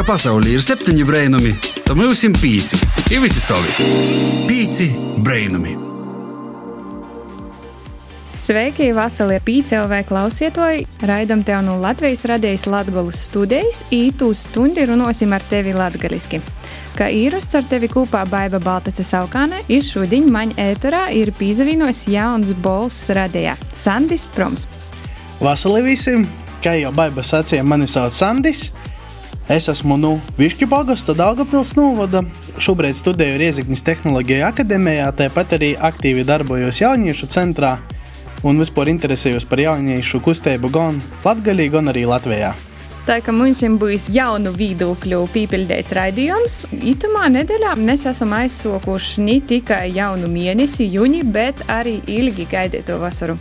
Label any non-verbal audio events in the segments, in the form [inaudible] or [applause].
ka pasaulē ir septiņi brainami, tad mums ir pieci. Ir visi savi. Pieci brainami. Sveiki, Vasarī PCLV klausietoji. Raidam tev no Latvijas radijas Latvijas studijas, ītū stundi runāsim ar tevi latgaliski. Kā īrasts ar tevi kopā Baiva Baltace Saukāne, ir šodien man ēterā ir pīzavīnos jauns bols radījā - Sandis Proms. Vasarī visiem, kā jau Baiva sacīja, mani sauc Sandis. Es esmu no nu, Višķu pagasta Daugapils novada. Šobrīd studēju Rieziknis Tehnoloģiju akadēmijā, tāpat arī aktīvi darbojos jauniešu centrā un vispār interesējos par jauniešu kustību gan Latvijā, gan arī Latvijā. Tā kā mums būs jaunu viedokļu pīpildīts raidījums, itamā nedēļā mēs esam aizsokuši ne tikai jaunu mēnesi, jūni, bet arī ilgi gaidīto vasaru.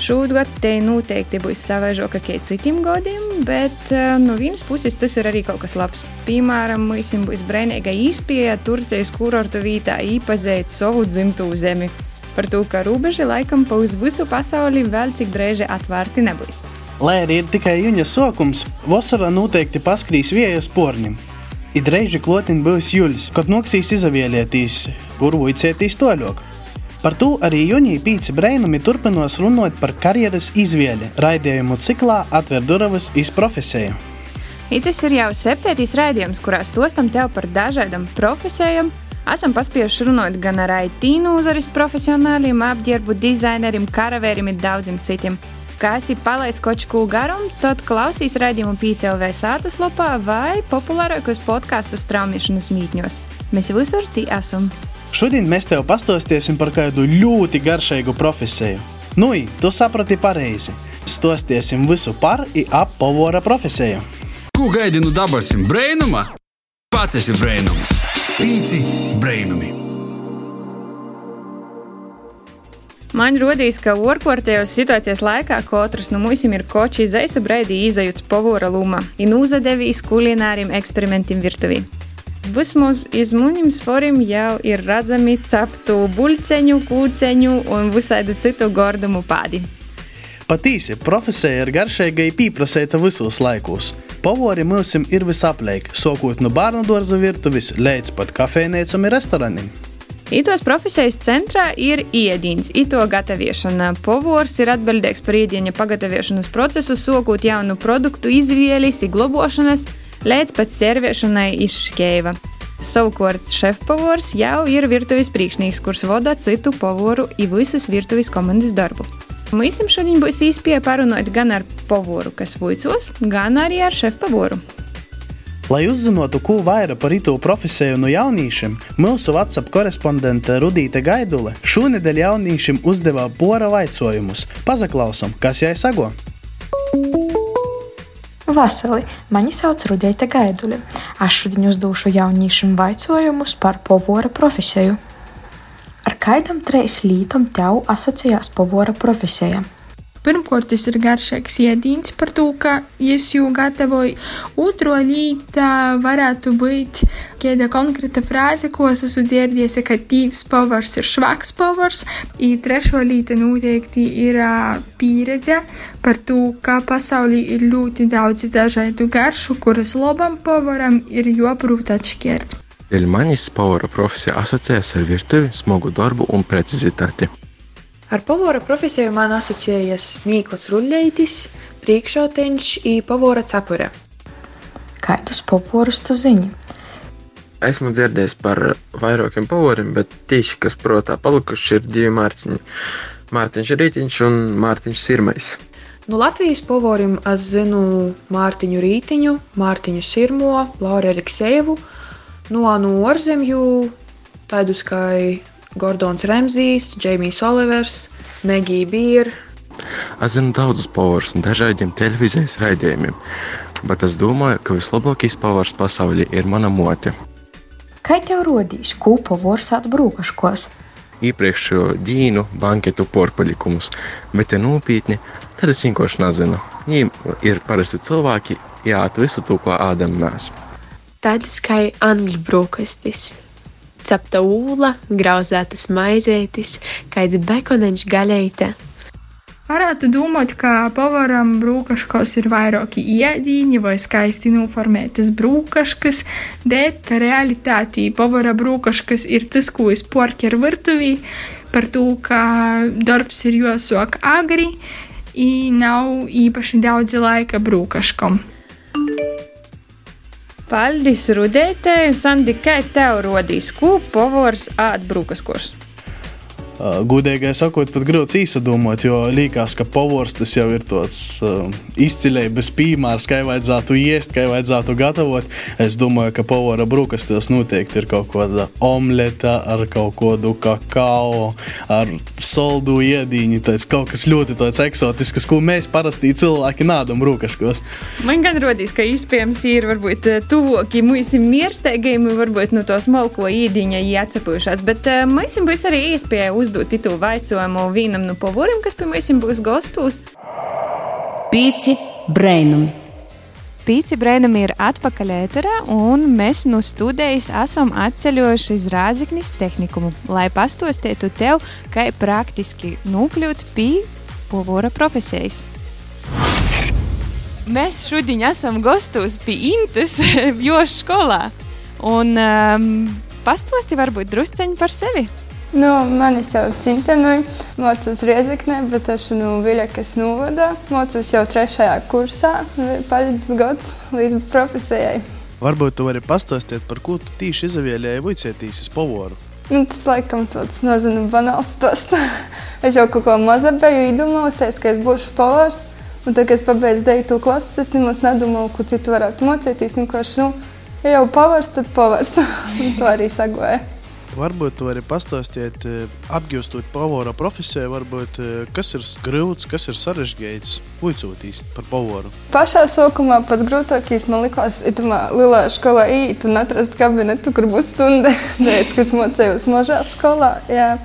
Šogad te noteikti būs savaižoka kā citiem gadiem, bet eh, no vienas puses tas ir arī kaut kas labs. Piemēram, mums būs brīvīga īspēja Turcijas kurortu vietā īpazīt savu dzimto zemi par to, ka robeža laikam pa uz visu pasauli vēl cik drēži atvērti nebūs. Lai arī ir tikai jūņa sākums, vasarā noteikti paskrīs viejas pornim. Ir reizi klotiņš būs jūļs, kad noksīs izavielietīs, burbuļcētīs toļok. Par to arī jūnija pīci brēnumi turpinos runāt par karjeras izvēli. Raidījumu ciklā atver durvis iz profesiju. Tas ir jau septītais raidījums, kurā stostam tev par dažādām profesijām, Esam paspieši runāt gan ar IT nozares profesionāļiem, apģērbu dizaineriem, karavēriem un daudziem citiem. Kā esi palaidis kaut ko garumu, tad klausīs raidījumu PCLV sātas lopā vai populārākos podkāstu straumēšanas mītņos. Mēs visur tī esam. Šodien mēs tev pastāstīsim par kādu ļoti garšīgu profesiju. Nu, tu saprati pareizi. Stostiesim visu par un ap pavora profesiju. Ko gaidi no dabasim brēnuma? Pats esi brēnums! Pīci brainumi. Man rodīs, ka orkortējos situācijas laikā katrs no mums ir koči izaisu breidī izajūts povora luma un uzadevīs kulinārim eksperimentiem virtuvī. Vismaz izmunim svorim jau ir redzami ceptu buļceņu, kūceņu un visādi citu gordumu pādi. Patīsi, profesija ir garšīga un pieprasīta visos laikos. Pavori mums ir visaplēk, sākot no bērnu dārza virtuves līdz pat kafejnīcam un restorāniem. Itos profesijas centrā ir iedīns, ito gatavošana. Povors ir atbildīgs par iedieņa pagatavošanas procesu, sokot jaunu produktu izvēles, glabāšanas, līdz pat servēšanai iz škeiva. Savukārt šefpavors jau ir virtuves priekšnieks, kurš vada citu pavoru un visas virtuves komandas darbu. Mums šodien būs īspēja parunāt gan ar pavoru, kas vuicos, gan arī ar šefpavoru. Lai uzzinātu, ko vairāk par itu profesiju no jauniešiem, mūsu WhatsApp korespondente Rudīte Gaidule šonadēļ jauniešiem uzdevā pora vaicojumus. Pazaklausam, kas jai sago! Vasarī mani sauc Rudīte Gaidule. Es šodien uzdošu jauniešiem vaicojumus par povora profesiju. Ar kādam trīs lītam tev asociējās pavora profesija? Pirmkārt, tas ir garšīgs ēdiens par to, ka es jau gatavoju. Otro līta varētu būt kāda konkrēta frāze, ko es esmu dzirdējusi, ka tīvs pavars ir švaks pavars. I trešo līta noteikti ir pieredze par to, ka pasaulī ir ļoti daudz dažādu garšu, kuras labam pavaram ir jāprūt atšķirt. Dēļ manis pavara profesija asociējas ar virtuvi, smagu darbu un precizitāti. Ar pavara profesiju man asociējas Mīklas Ruļļeitis, priekšauteņš un pavara cepure. Kādus pavorus tu zini? Esmu dzirdējis par vairākiem pavoriem, bet tieši kas protā palikuši ir divi mārciņi. Mārtiņš Rītiņš un Mārtiņš Sirmais. Nu, Latvijas pavoriem es zinu Mārtiņu Rītiņu, Mārtiņu Sirmo, Lauru Aleksēvu, no, no ārzemju tādus kā Gordons Remzijs, Džeimijs Olivers, Megija Bīra. Es zinu daudzus pavarus un dažādiem televīzijas raidījumiem, bet es domāju, ka vislabākais pavars pasaulē ir mana mote. Kā tev rodīs, ko pavars atbrūkaškos? Iepriekšējo dīnu, banketu porcelānus, bet, ja nopietni, tad es vienkārši nezinu. Viņi ir parasti cilvēki, jāat visu to, ko ādam mēs tādas kā angļu brokastis. Cepta ūla, grauzētas maizētis, kāds bekoneņš gaļeite. Varētu domāt, ka pavaram brūkaškos ir vairāki iedīņi vai skaisti noformētas brūkaškas, bet realitātī pavara brūkaškas ir tas, ko es porķeru virtuvī, par to, ka darbs ir jāsāk agri, un nav īpaši daudz laika brūkaškam. Paldies, Rudētē! Sandi, kā tev rodīs, ko pavārs ēd brūkaskos? Gudīgi sakot, pat grūti īsadomot, jo liekas, ka pavārs tas jau ir tāds uh, izcilības piemērs, kā vajadzētu iest, kā vajadzētu gatavot. Es domāju, ka pavāra brūkastos noteikti ir kaut kāda omleta ar kaut kādu kakao, ar soldu iedīņu. Tas kaut kas ļoti tāds eksotisks, ko mēs parasti cilvēki nādam brūkaškos. Man gan rodīs, ka iespējams ir varbūt tuvāki mūsu miersteigiem, varbūt no tos malko īdiņa jācepušās, bet uh, mēs būs arī iespēja uzdot uzdot itu jautājumu vienam no pavoriem, kas pie mums būs gastos. Pīci brainami! Pīci brēnam ir atpakaļ ēterā, un mēs no studijas esam atceļojuši uz Rāziknis tehnikumu, lai pastāstītu tev, kā praktiski nokļūt pie povora profesijas. Mēs šodien esam gastos pie Intas [laughs] Jošas skolā, un um, pastāsti varbūt drusceņi par sevi. Nu, mani sauc Cintenoja, mācos Riezeknē, bet esmu Viļakas novadā. Mācos jau trešajā kursā, palicis gads līdz profesijai. Varbūt tu vari pastāstīt, par ko tu tīši izvēlējies vicētīsis pavoru? Nu, tas laikam tāds, nezinu, banāls stāsts. [laughs] es jau kaut ko maza biju iedomājusies, ka es būšu pavārs. Un tad, kad es pabeidzu 9. klasi, es nemaz nedomāju, ko citu varētu mācīties. Vienkārši, nu, ja jau pavārs, tad pavārs. [laughs] to arī sagoja. Varbūt tu vari pastāstīt, eh, apgūstot pavāra profesiju, varbūt, eh, kas ir grūts, kas ir sarežģīts, uicotīs par pavāru. Pašā sākumā pats grūtākais man likās, ir tā lielā skolā īt un atrast kabinetu, kur būs stunda, [laughs] teic, kas mocējos mažā skolā. Jā.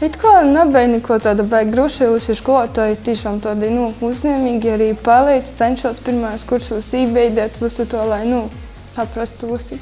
It kā nebija neko tāda baigta grūšījusi skolotāji, tiešām tādi nu, uzņēmīgi arī palīdz, cenšos pirmajos kursos ībeidēt visu to, lai nu, saprastu visu.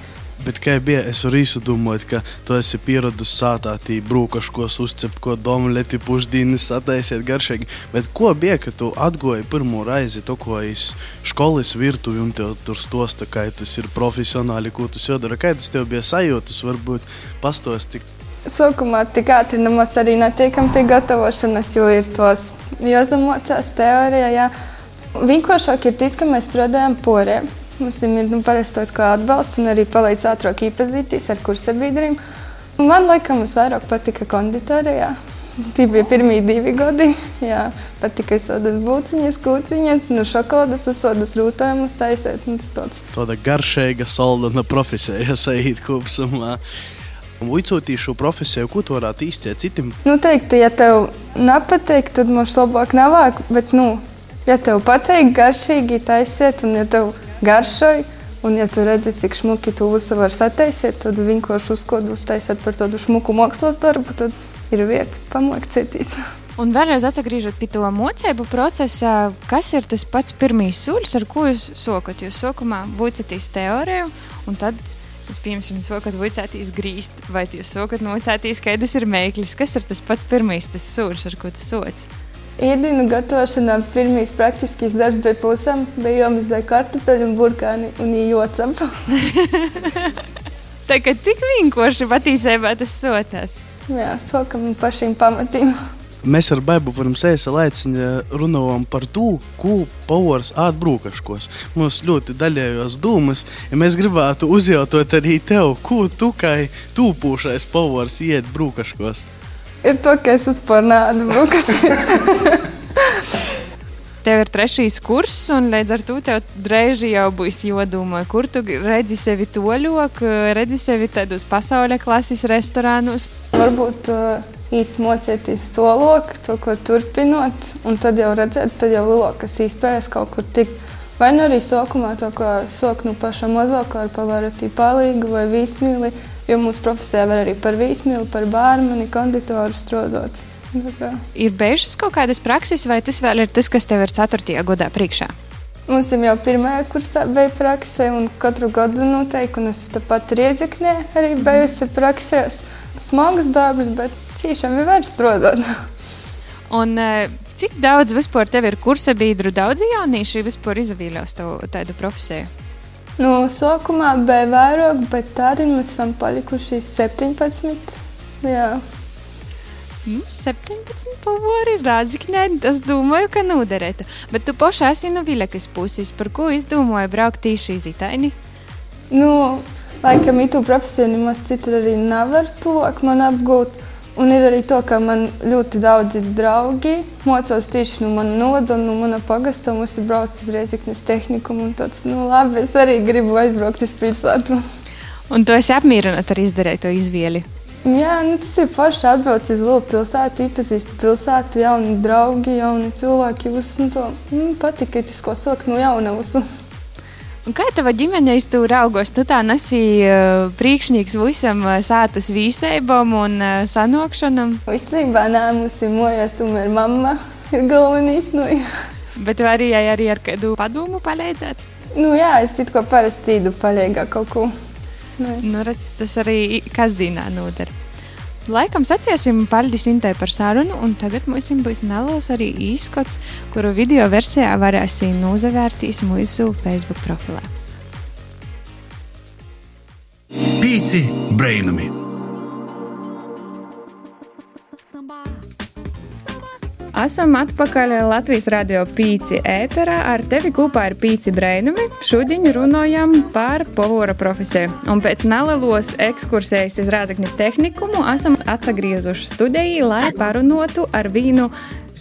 Bet kā bija, es varu izdomāt, ka tu esi pieradis sātā, tī brūkaškos uzcept, ko domleti pušdīnis sataisiet garšīgi. Bet ko bija, ka tu atgoji pirmo reizi to, ko es skolas virtuvi un tev tur stosta, kā tas ir profesionāli, ko tu jādara. Kā tas tev bija sajūtas, varbūt pastosti? Sākumā tik ātri nemaz arī netiekam pie gatavošanas, jo ir tos jāsamocās teorijā. Jā. Vienkāršāk ir tas, ka mēs strādājam porēm. Mums ir nu, parasti tāds kā atbalsts un arī palīdz ātrāk iepazīties ar kursabiedriem. Man laikam vairāk patika konditorijā. Tie bija pirmie divi gadi. Jā, patika sodas būciņas, kūciņas, no šokolādes uz sodas rūtējumus taisīt. Nu, Tāda garšīga, saldana profesija [laughs] sajūt kopumā. Uicotīs šo profesiju, ko tu varētu izcelt citam? Nu, teiktu, ja tev nepatīk, tad mums labāk nav. Bet, nu, ja tev patīk, garšīgi taisiet, un ja tev garšai. Un, ja tu redzi, cik smuki tu visu vari sataisīt, tad vienkārši uzkodu uztaisīt par tādu smuku mākslas darbu, tad ir vērts pamācīties. [laughs] Un vēlreiz atgriežot pie to mocību procesa, kas ir tas pats pirmais solis, ar ko jūs sokat? Jūs sākumā būcatīs teoriju, un tad jūs, piemēram, sokat vicētīs grīzt, vai jūs sokat nocētīs, kādas ir mēklis. Kas ir tas pats pirmais tas solis, ar ko tu soci? Ēdienu gatavošanā pirmīs praktiskais darbs bija pusam, bija jāmazē kartupeļu un burkāni un jocap. Tā kā tik vienkārši patiesībā tas socās. Jā, sokam pašiem pamatiem. Mēs ar Baibu pirms ēsa laiciņa runājām par to, ko pavārs atbrūkaškos. Mums ļoti daļējos dūmas, ja mēs gribētu uzjautot arī tev, ko tu kā tūpūšais pavārs iet brūkaškos ir to, ka es vispār neatbraucu. Tev ir trešais kurs, un līdz ar to tev drēži jau būs jādomā, kur tu redzi sevi toļok, redzi sevi tādos pasaules klases restorānos. Varbūt uh, īt mocīties solok, to, ko turpinot, un tad jau redzēt, tad jau lielākas iespējas kaut kur tikt. Vai nu arī sākumā to, ko sok no paša mazākā ar pavaratī palīgu vai vīsmīli, Jo mūsu profesijā var arī par vīsmīlu, par bārmani, konditoru strādāt. Ir bijušas kaut kādas prakses, vai tas vēl ir tas, kas tev ir 4. gadā priekšā? Mums jau pirmajā kursā bija prakse, un katru gadu noteikti, un es tāpat rieziknē arī bijusi praksēs. Smags darbs, bet tiešām ir vērts strādāt. un, Cik daudz vispār tev ir kursa biedru, daudz jaunieši vispār izvēlējās tādu profesiju? Nu, sākumā bija vairāk, bet tādā mēs esam palikuši 17. Jā. Nu, 17 pavori Rāzikņē, es domāju, ka noderētu. Bet tu pašā esi no Viļakas puses, par ko izdomāji braukt tieši iz Itaini? Nu, laikam, itu profesiju nemaz citur arī nevar tuvāk man apgūt. Un ir arī to, ka man ļoti daudzi draugi mocos tieši no mana novada un no mana pagasta. Mums ir braucis uz Reizeknas tehnikumu un tāds, nu labi, es arī gribu aizbraukt uz pilsētu. Un tu esi apmierināta ar izdarīto izvēli? Jā, nu, tas ir forši atbraukt uz lielu pilsētu, iepazīst pilsētu, jauni draugi, jauni cilvēki. Jūs nu, to nu, patika, tas, ko soka no jaunavas. Un kā tava ģimene tur raugos? Tu tā nesi uh, priekšnieks visam uh, sātas vīsēbam un uh, sanokšanam? Visībā nē, mums ir mojās, tomēr mamma ir galvenais. Nu, Bet tu arī, ar kādu padomu palīdzēt? Nu jā, es it ko parasti īdu palīgā kaut ko. Nu, redz, tas arī kasdīnā noder. Laikam saciesim paldies Intai par sarunu, un tagad mums būs neliels arī īskots, kuru video versijā varēsim nozavērtīs mūsu Facebook profilā. Pīci brainami! Esam atpakaļ Latvijas radio pīci ēterā. Ar tevi kopā ir pīci brēnumi. Šodien runājam par povora profesiju. Un pēc nelielos ekskursijas iz Rāzaknis tehnikumu esam atsagriezuši studiju, lai parunotu ar vīnu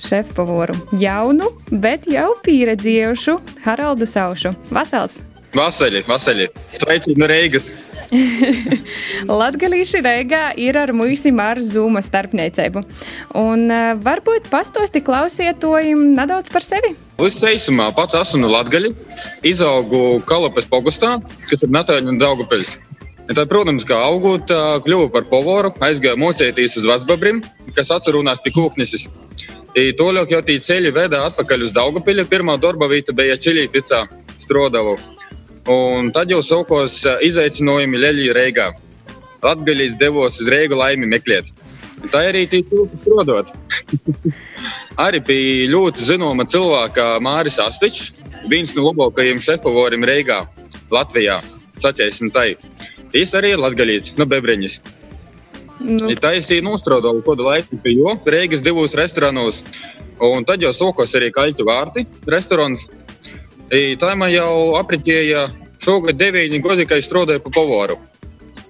šefpavoru. Jaunu, bet jau pieredzējušu Haraldu Saušu. Vasals! Vasaļi, vasaļi! Sveicināti no Reigas! [laughs] Latvijas Rīgā ir ar mūžiem ar zūmu starpniecību. Un uh, varbūt pastosti klausietojam nedaudz par sevi. Es īsumā pats esmu no Latvijas. Izaugu Kalopes pogastā, kas ir Natāļa un Daugupils. Tā, protams, kā augot, kļuvu par povoru, aizgāju mocēties uz Vasbabrim, kas atcerunās pie kūknesis. Tolāk jau tī ceļi veda atpakaļ uz Daugupili. Pirmā darba vieta bija Čilī picā Strodavu. Un tad jau sākos izaicinājumi Leļļā Reigā. Latvijas devos uz Reigu laimi meklēt. Tā arī tika strādāt. [laughs] arī bija ļoti zināma cilvēka Māris Astičs, viens no labākajiem šefpavoriem Reigā, Latvijā. Sacēsim tai. Viņš arī ir latgaļīts, no Bebreņas. Nu. Tā īstenībā nostrādāja kādu laiku pie jo Reigas divos restorānos. Un tad jau sākos arī kaļķu vārti restorāns. Tā man jau apritēja šogad deviņi gadi, kad es strādāju pa pavoru.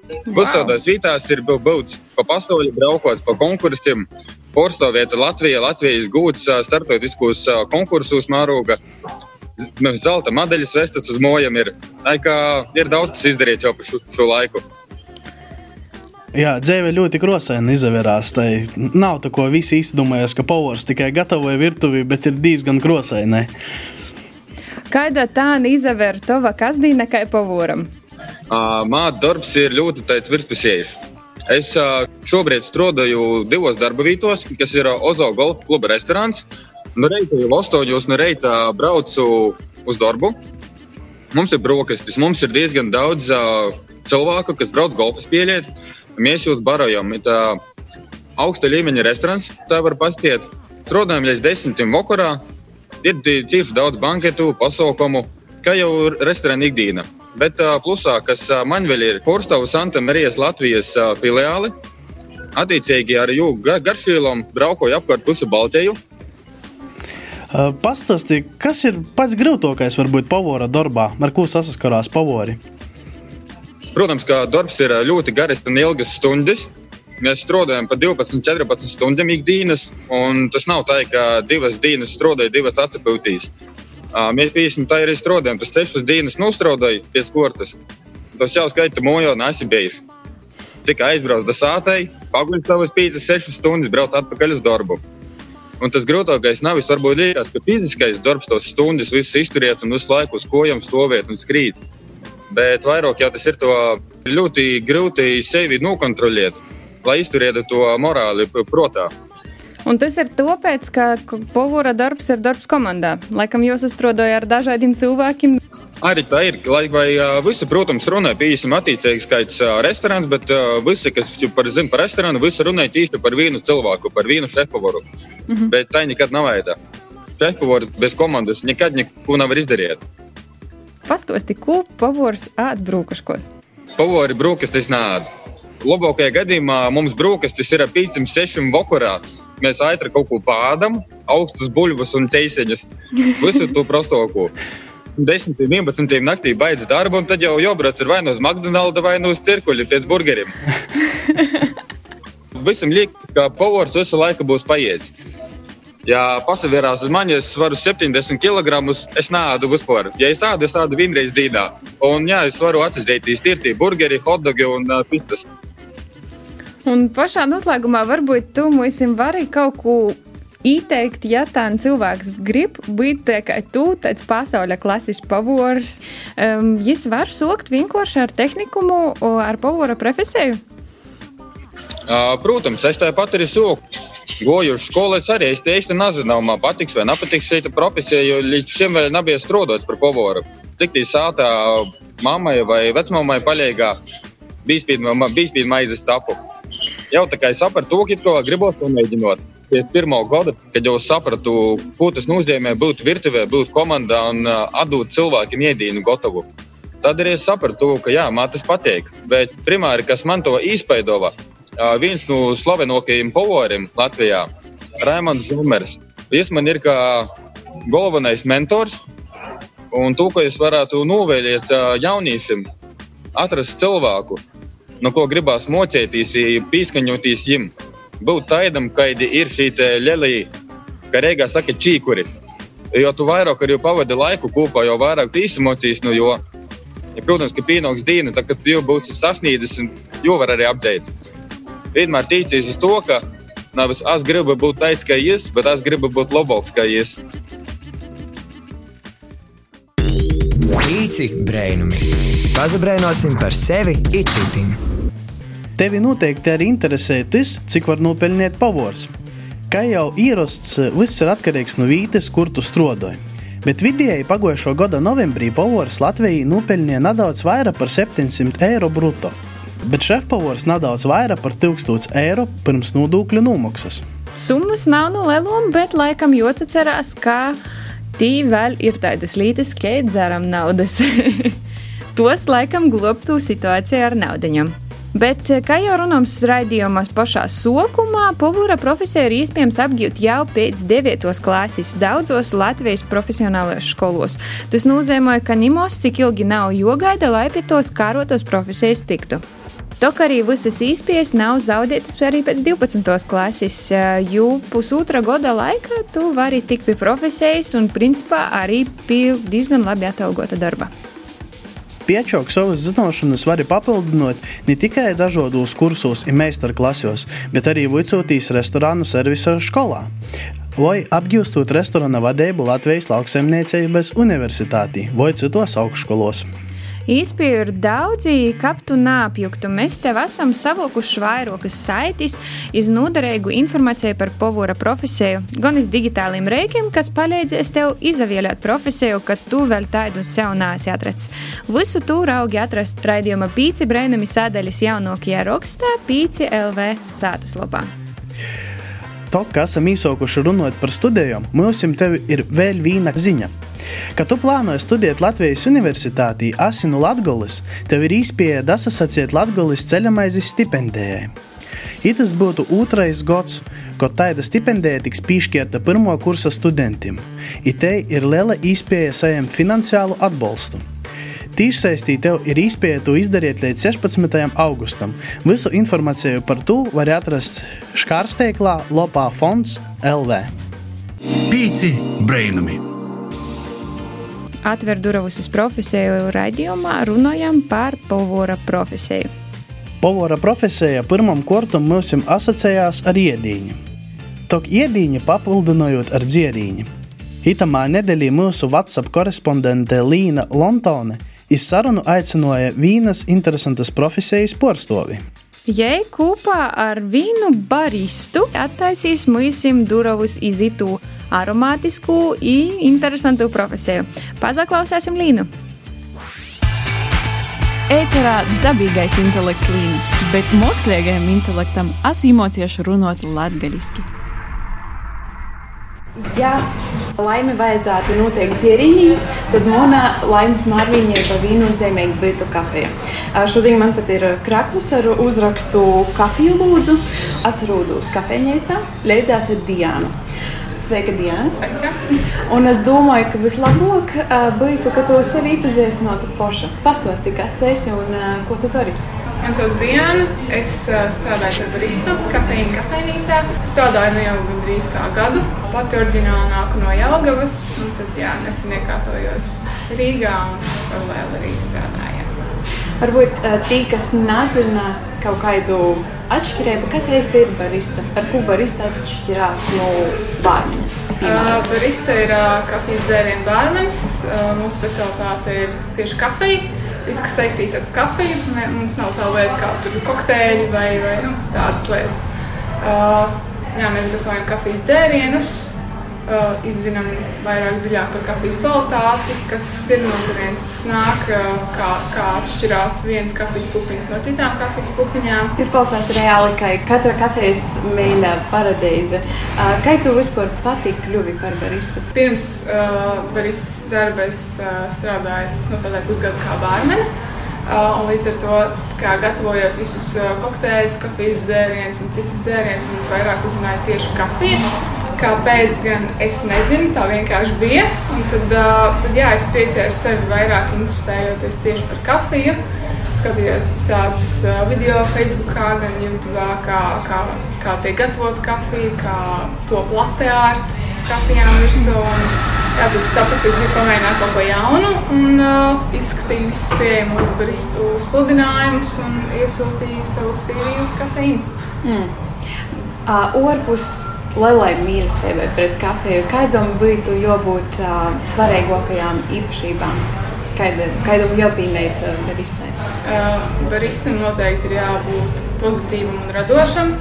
Wow. Visādās vietās ir bijis pa pasauli, braukot pa konkursiem, porcelāna Latvijā, Latvijas gūts starptautiskos konkursos mēroga. Zelta medaļas vestas uz mojām ir. Tā kā ir daudz kas izdarīts jau par šo, šo laiku. Jā, dzīve ļoti krāsaini izvērās. Tā nav tā, ko visi izdomājas, ka pavārs tikai gatavoja virtuvī, bet ir diezgan krāsaini. Kāda tā izvēle tava kasdīna kā pavāram? Uh, Māte darbs ir ļoti virspusējs. Es uh, šobrīd strādāju divos darba vietos, kas ir Ozo Golf kluba restorāns. No reita jau astoņos no reita braucu uz darbu. Mums ir brokastis, mums ir diezgan daudz uh, cilvēku, kas brauc golfa spēlēt. Mēs jūs barojam. Tā augsta līmeņa restorāns, tā var pastiet. Strādājam līdz desmitiem vakarā. Ir cieši daudz banketu, pasaukumu, kā jau restorāna ikdiena. Bet uh, plusā, kas uh, man vēl ir Porcelāna Santa Marijas Latvijas uh, filiāli, attiecīgi ar jūgu gar garšīlām braukoju apkārt pusi Baltiju. Uh, Pastāstiet, kas ir pats grūtākais varbūt pavora darbā, ar ko saskarās pavori? Protams, ka darbs ir ļoti garas un ilgas stundas. Mēs strādājam pa 12, 14 stundām ikdienas, un tas nav tā, ka divas dienas strādāja, divas atpūtīs. Mēs bijām tā arī strādājām, tas sešas dienas nostrādāja pie skortas. Tas jau skaita mojo nesi bijis. Tikai aizbrauc da sātai, paguļ savas 5-6 stundas, brauc atpakaļ uz darbu. Un tas grūtākais nav es varbūt liekas, ka fiziskais darbs tos stundas viss izturiet un visu laiku uz kojām stāvēt un skrīt. Bet vairāk jau tas ir to ļoti grūti sevi nokontrolēt, lai izturētu to morāli prātā. Un tas ir tāpēc, ka povūra darbs ir darbs komandā. Laikam jūs strādājat ar dažādiem cilvēkiem. Arī tā ir. Lai vai visi, protams, runā par īstenībā attīstīgs skaits restorāns, bet visi, kas par, zina par restorānu, visi runā īsti par vienu cilvēku, par vienu šefpavaru. Mm -hmm. Bet tā nekad nav veidā. Šefpavaru bez komandas nekad neko nevar izdarīt. Pastosti, ko pavors ēd brūkaškos? Pavari brūkastis nēd. Labākajā gadījumā mums brūkastis ir ap 5-6 vakarā. Mēs ātri kaut ko pādām, augstus buļbuļus un ķēseņus. Visu to prostāko. 10, 11 naktī beidz darbu, un tad jau jābrauc vai nu uz McDonald's, vai nu uz cirkuļu pēc burgeriem. [laughs] Visam liekas, ka pavārs visu laiku būs paiets. Ja pasavērās uz mani, es varu 70 kg. Es nādu vispār. Ja es ādu, es ādu vienreiz dienā. Un jā, es varu atzīties tirti burgeri, hotdogi un uh, pizzas. Un pašā noslēgumā varbūt tu mums vari kaut ko Ieteikt, ja tāds cilvēks grib būt tāds pasaules klases pavors, um, viņš var sokt vienkārši ar tehnikumu, ar pavora profesiju? Protams, es tāpat arī soku. Goju uz skolu, es arī es tieši nezinu, man patiks vai nepatiks šī profesija, jo līdz šim vēl nebija strādājis par pavoru. Tik tī sātā mammai vai vecmāmai palīgā bija maizes capu. Jau tā kā es sapratu, to mēģinot pēc pirmā gada, kad jau sapratu, ko tas nozīmē būt virtuvē, būt komandā un uh, atdot cilvēkiem iedīnu gotavu. Tad arī es sapratu, ka jā, man tas patīk. Bet primāri, kas man to izpaidoja, uh, viens no slavenākajiem povoriem Latvijā, Raimons Zumers. Viņš man ir kā galvenais mentors. Un to, ko es varētu novēlēt jauniešiem, atrast cilvēku, no ko gribās mocēties, pieskaņoties viņam būt tādam, kādi ir šī lielī, kā Reigā saka, čīkuri. Jo tu vairāk arī pavadi laiku kopā, jo vairāk tu izemocijas no jo. Ja, protams, ka pienāks diena, tad, kad jau būsi sasniedzis, jau var arī apdzēt. Vienmēr tīcies uz to, ka nevis es gribu būt tāds kā jūs, bet es gribu būt labāks kā jūs. Īci brēnumi. Pazabrēnosim par sevi icitim. Tevi noteikti arī interesē tas, cik var nopelnīt pavors. Kā jau ierasts, viss ir atkarīgs no vītes, kur tu strādāji. Bet vidēji pagājušā gada novembrī pavors Latvijā nopelnīja nedaudz vairāk par 700 eiro brutto. Bet šefpavors nedaudz vairāk par 1000 eiro pirms nodokļu nomaksas. Summas nav no lielām, bet laikam jāatcerās, ka tī vēl ir tādas lītas, ka dzeram naudas. [laughs] Tos laikam globtu situāciju ar naudaņām. Bet, eh, kā jau runājams raidījumos pašā sokumā, pavūra profesija ir iespējams apgūt jau pēc 9. klases daudzos Latvijas profesionālajos skolos. Tas nozīmē, ka nimos cik ilgi nav jogaida, lai pie tos kārotos profesijas tiktu. Tok arī visas īspējas nav zaudētas arī pēc 12. klases, jo pusotra gada laikā tu vari tikt pie profesijas un principā arī pie diezgan labi atalgota darba. Piečok savas zināšanas var papildināt ne tikai dažādos kursos un meistarklasos, bet arī vicotīs restorānu servisa skolā. Vai apgūstot restorāna vadību Latvijas lauksaimniecības universitātī vai citos augstskolos. Īspēju ir daudzi, kap tu nāpjuktu. Mēs tev esam savilkuši vairākas saites, iznoderīgu informāciju par povūra profesiju, gan iz digitāliem rēkiem, kas palīdzēs tev izavielēt profesiju, kad tu vēl tādu sev nāsi atrasts. Visu tu raugi atrast raidījuma pīci brēnumi sādaļas jaunākajā rakstā pīci LV sātaslopā. To, ka esam īsākuši runāt par studijām, mums ir vēl viena ziņa. Kad tu plānoji studēt Latvijas Universitātī Asinu Latgolis, tev ir īspēja dasasacīt Latgolis ceļamaizes stipendijai. Itas būtu otrais gads, kad tāda stipendija tiks piešķirta pirmo kursa studentiem. Itei ir liela iespēja saņemt finansiālu atbalstu. Tīšsaistī tev ir iespēja to izdarīt līdz 16. augustam. Visu informāciju par to var atrast Škārsteiklā Lopā fonds LV. Pīci brainami! Atver durvis uz profesiju raidījumā, runājam par povora profesiju. Povora profesija pirmam kortam mums asociējās ar iedīņu. Tok iedīņa papildinojot ar dzierīņu. Itamā nedēļā mūsu WhatsApp korespondente Līna Lontone iz sarunu aicināja vīnas interesantas profesijas porstovi. Jei kopā ar vīnu baristu attaisīs mūsim durvis izitu aromātisku un interesantu profesiju. Pazaklausēsim Līnu. ēterā dabīgais intelekts līnija, bet mākslīgajam intelektam es īmociešu runāt latviešu. Ja laimi vajadzētu noteikti dzērīnī, tad mana laimes mārviņa ir pa vīnu zemēņu Britu kafejā. Šodien man pat ir kraklis ar uzrakstu kafiju lūdzu. Atcerūdos kafejnīcā, leidzās ar Diānu. Sveika, Diana! Sveika. Un es domāju, ka vislabāk būtu, ka tu sevi iepazīstinātu paša. Pastāsti, kas tu esi un ko tu dari. Man sauc Diana. Es uh, strādāju par baristu kafejnīcā. kafejnīcā. Strādāju nu jau gandrīz kā gadu. Pati oriģināli nāku no Jālgavas. Tad jā, nesen iekārtojos Rīgā un vēl arī strādāju. Varbūt uh, tie, kas nezina kaut kādu atšķirību, kas īsti ir barista? Ar ko barista atšķirās no bārmeņa? Uh, barista ir uh, kafijas dzērienu bārmenis. Uh, mūsu specialitāte ir tieši kafija viss, kas saistīts ar kafiju. Mums nav tā lieta kā tur kokteļi vai, vai nu, tādas lietas. Uh, jā, mēs gatavojam kafijas dzērienus, uh, izzinām vairāk dziļāk par kafijas kvalitāti, kas tas ir, no kurienes tas nāk, uh, kā, kā atšķirās viens kafijas pupiņas no citām kafijas pupiņām. Izklausās reāli, ka katra kafijas mēģina paradīze. Uh, kā tu vispār patīk kļuvi par baristu? Pirms uh, baristas darba es uh, strādāju, es nosādāju pusgadu kā bārmeni. Uh, līdz ar to, kā gatavojot visus uh, kokteļus, kafijas dzērienus un citus dzērienus, man vairāk uzrunāja tieši kafija. Kāpēc gan es nezinu, tā vienkārši bija. Un tad, uh, tad jā, es pieķēru sevi vairāk interesējoties tieši par kafiju. Skatījos visādus video, Facebook, gan YouTube, kā, kā, kā tiek gatavota kafija, kā top latte ārta uz kafijām virsū. Jā, tad sapratu, ka es gribu pamēģināt kaut ko jaunu. Un uh, izskatīju visus pieejamos baristu sludinājumus un iesūtīju savu sīriju uz kafeīnu. Mm. Uh, Orpus lielai mīlestībai pret kafiju, kādam būtu jābūt uh, svarīgākajām īpašībām? Kādam jāpīmēt uh, baristai? Uh, baristam noteikti ir jābūt pozitīvam un radošam.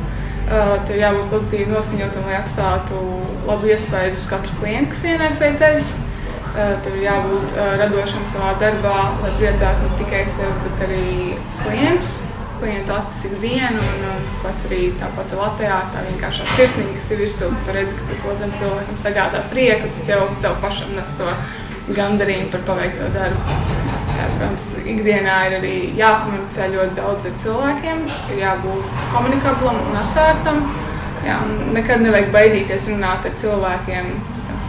Uh, tur jābūt pozitīvi noskaņotam, lai atstātu labu iespēju uz katru klientu, kas ienāk pie tevis. Uh, tur jābūt uh, radošam savā darbā, lai priecātu ne tikai sevi, bet arī klientus. Klientu acis ir viena, un, un tas pats arī tāpat Latvijā, tā vienkāršā sirsniņa, kas ir virsū. Tu redzi, ka tas otram cilvēkam sagādā prieku, tas jau tev pašam nes to gandarījumu par paveikto darbu. Jā, protams, ikdienā ir arī jākomunicē ļoti daudz ar cilvēkiem, ir jābūt komunikablam un atvērtam. Jā, un nekad nevajag baidīties runāt ar cilvēkiem.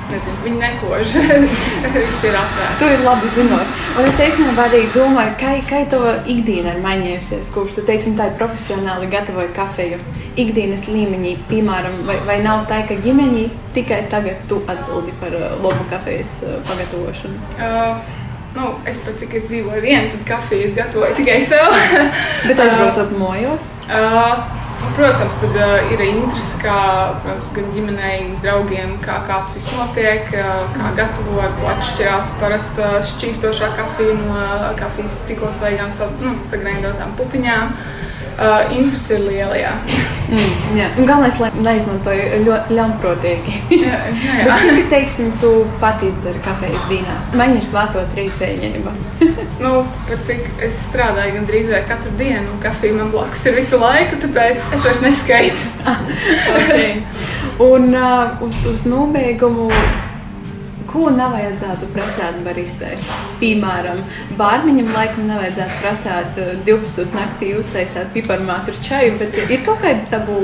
Nezinu, viņi nekož. [laughs] Viss ir atvērts. Tu ir labi zinot. Un es īstenībā arī domāju, kā, kā tava ikdiena ir mainījusies, kopš tu, teiksim, tā ir profesionāli gatavoji kafiju. Ikdienas līmenī, piemēram, vai, vai nav tā, ka ģimeņi tikai tagad tu atbildi par uh, labu kafijas uh, pagatavošanu? Uh. Nu, es pat cik es dzīvoju viena, tad kafiju es gatavoju tikai sev. Bet aizbraucot [laughs] mojos? Uh, Protams, tad uh, ir interese kā, protams, gan ģimenei, draugiem, kā, kā tas viss notiek, uh, kā gatavo, ar ko atšķirās parasta šķīstošā kafija no uh, kafijas tikko svaigām, nu, sagrindotām pupiņām. Uh, Uh, interesi ir liela. Jā. Mm, jā. Galvenais, lai neizmantoju ļoti ļaunprātīgi. jā. [laughs] cik teiksim, tu pati izdari kafijas dīnā? Man ir svāto trīs vēņēba. [laughs] nu, cik es strādāju gandrīz vai katru dienu, un kafija man blakus ir visu laiku, tāpēc es vairs neskaitu. [laughs] okay. Un uh, uz, uz nobeigumu ko nevajadzētu prasīt baristai. Piemēram, bārmiņam laikam nevajadzētu prasīt 12. Eh, naktī uztaisīt piparmātu ar čaju, bet ir kaut kādi tabu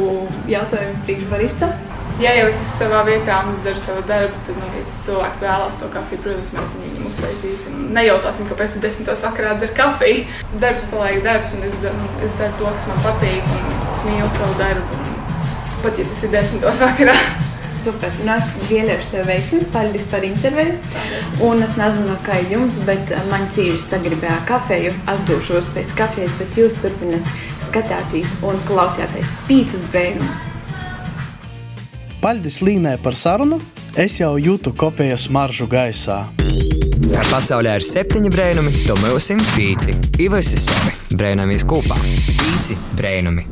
jautājumi priekšbaristam. Ja jau es esmu savā vietā un es daru savu darbu, tad, nu, ja cilvēks vēlās to kafiju, protams, mēs viņu uztaisīsim. Nejautāsim, kāpēc tu desmitos vakarā dzer kafiju. Darbs paliek darbs, un es, daru, es daru to, kas man patīk, un es mīlu savu darbu. Pat ja tas ir desmitos vakarā. Super. Nu, es vēlēšu tev veiksmi. Paldies par interviju. Un es nezinu, kā jums, bet man cīņš sagribēja kafiju. Es došos pēc kafijas, bet jūs turpināt skatīties un klausīties pīcis brēnumus. Paldies Līnai par sarunu. Es jau jūtu kopējas maržu gaisā. Pasaulē ir septiņi brēnumi, to mūsim pīci. Ivas ir savi brēnumīs kopā. Pīci brēnumi.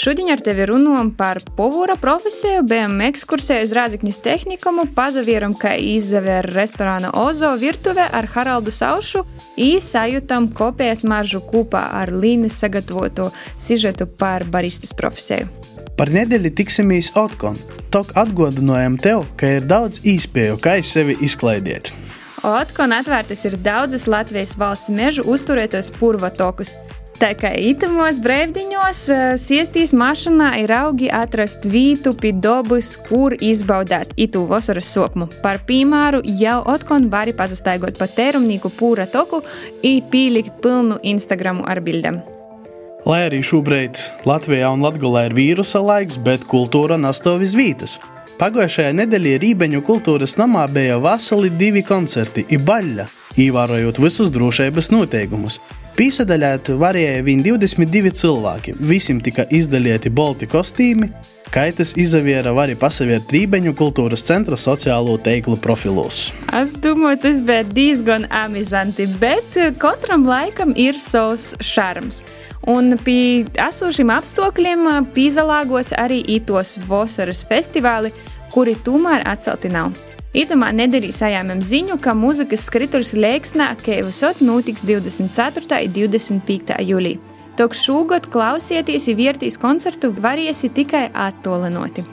Šodien ar tevi runājam par povūra profesiju, bijām ekskursē uz Rāzaknis tehnikumu, pazavieram, kā izzavēr restorāna Ozo virtuve ar Haraldu Saušu, īsajūtam kopējas maržu kopā ar Līnas sagatavoto sižetu par baristas profesiju. Par nedēļu tiksimies Otkon. Tok atgādinājām tev, ka ir daudz īspēju, kā sevi izklaidiet. Otkon atvērtas ir daudzas Latvijas valsts mežu uzturētos purvatokus. Tā kā itamos brīvdiņos, siestīs mašīnā ir augi atrast vītu pie dabas, kur izbaudīt itu vasaras sokmu. Par piemēru jau otkon vari pazastaigot pa terumnīku pūra toku un pīlikt pilnu Instagramu ar bildēm. Lai arī šobrīd Latvijā un Latvijā ir vīrusa laiks, bet kultūra nastāv uz vietas. Pagājušajā nedēļā Rībeņu kultūras namā bija veseli divi koncerti, ibaļļa, ievērojot visus drošības noteikumus. Pīsadaļāt varēja vien 22 cilvēki, visiem tika izdalīti bolti kostīmi, kaitas izaviera var arī pasaviert Rībeņu kultūras centra sociālo teiklu profilos. Es domāju, tas bija diezgan amizanti, bet katram laikam ir savs šarms. Un pie esošiem apstākļiem pīzalāgos arī itos vasaras festivāli, kuri tomēr atcelti nav. Itamā nedēļā sajāmam ziņu, ka mūzikas skrituļs Lēksnā Keivasot notiks 24. un 25. jūlijā. Tok šogad klausieties, vērtīs koncertu variesi tikai attolinoti.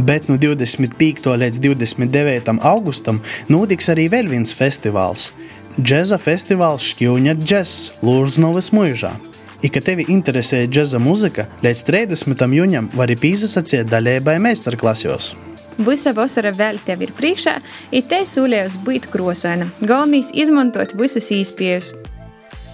Bet no 25. līdz 29. augustam notiks arī vēl viens festivāls - Džeza festivāls Šķūņa Džess Lūrznovas mūžā. I, ka tevi interesē džeza mūzika, līdz 30. jūnijam vari pīzasacīt daļēbai meistarklasos. Visa vasara vēl tev ir priekšā, ir te sūlējus būt krosēna. Galvenais izmantot visas īspējas.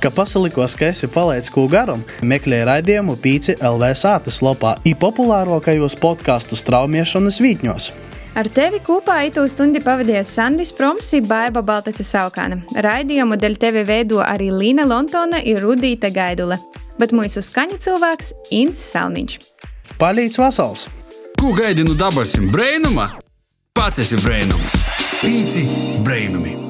Ka pasalikos, ka esi palaidis ko garam, meklē raidījumu Pīci LV sātas lopā, ir populārākajos podkāstu straumiešanas vītņos. Ar tevi kopā itu stundi pavadījis Sandis Proms, Baiba Baltaca Saukāna. Raidījumu dēļ tevi veido arī Līna Lontona un Rudīta Gaidule, bet mūsu skaņa cilvēks Ints Salmiņš. Palīdz vasals! Ko gaidi no dabasim brēnuma? Pats esi brēnums! Pīci brēnumi!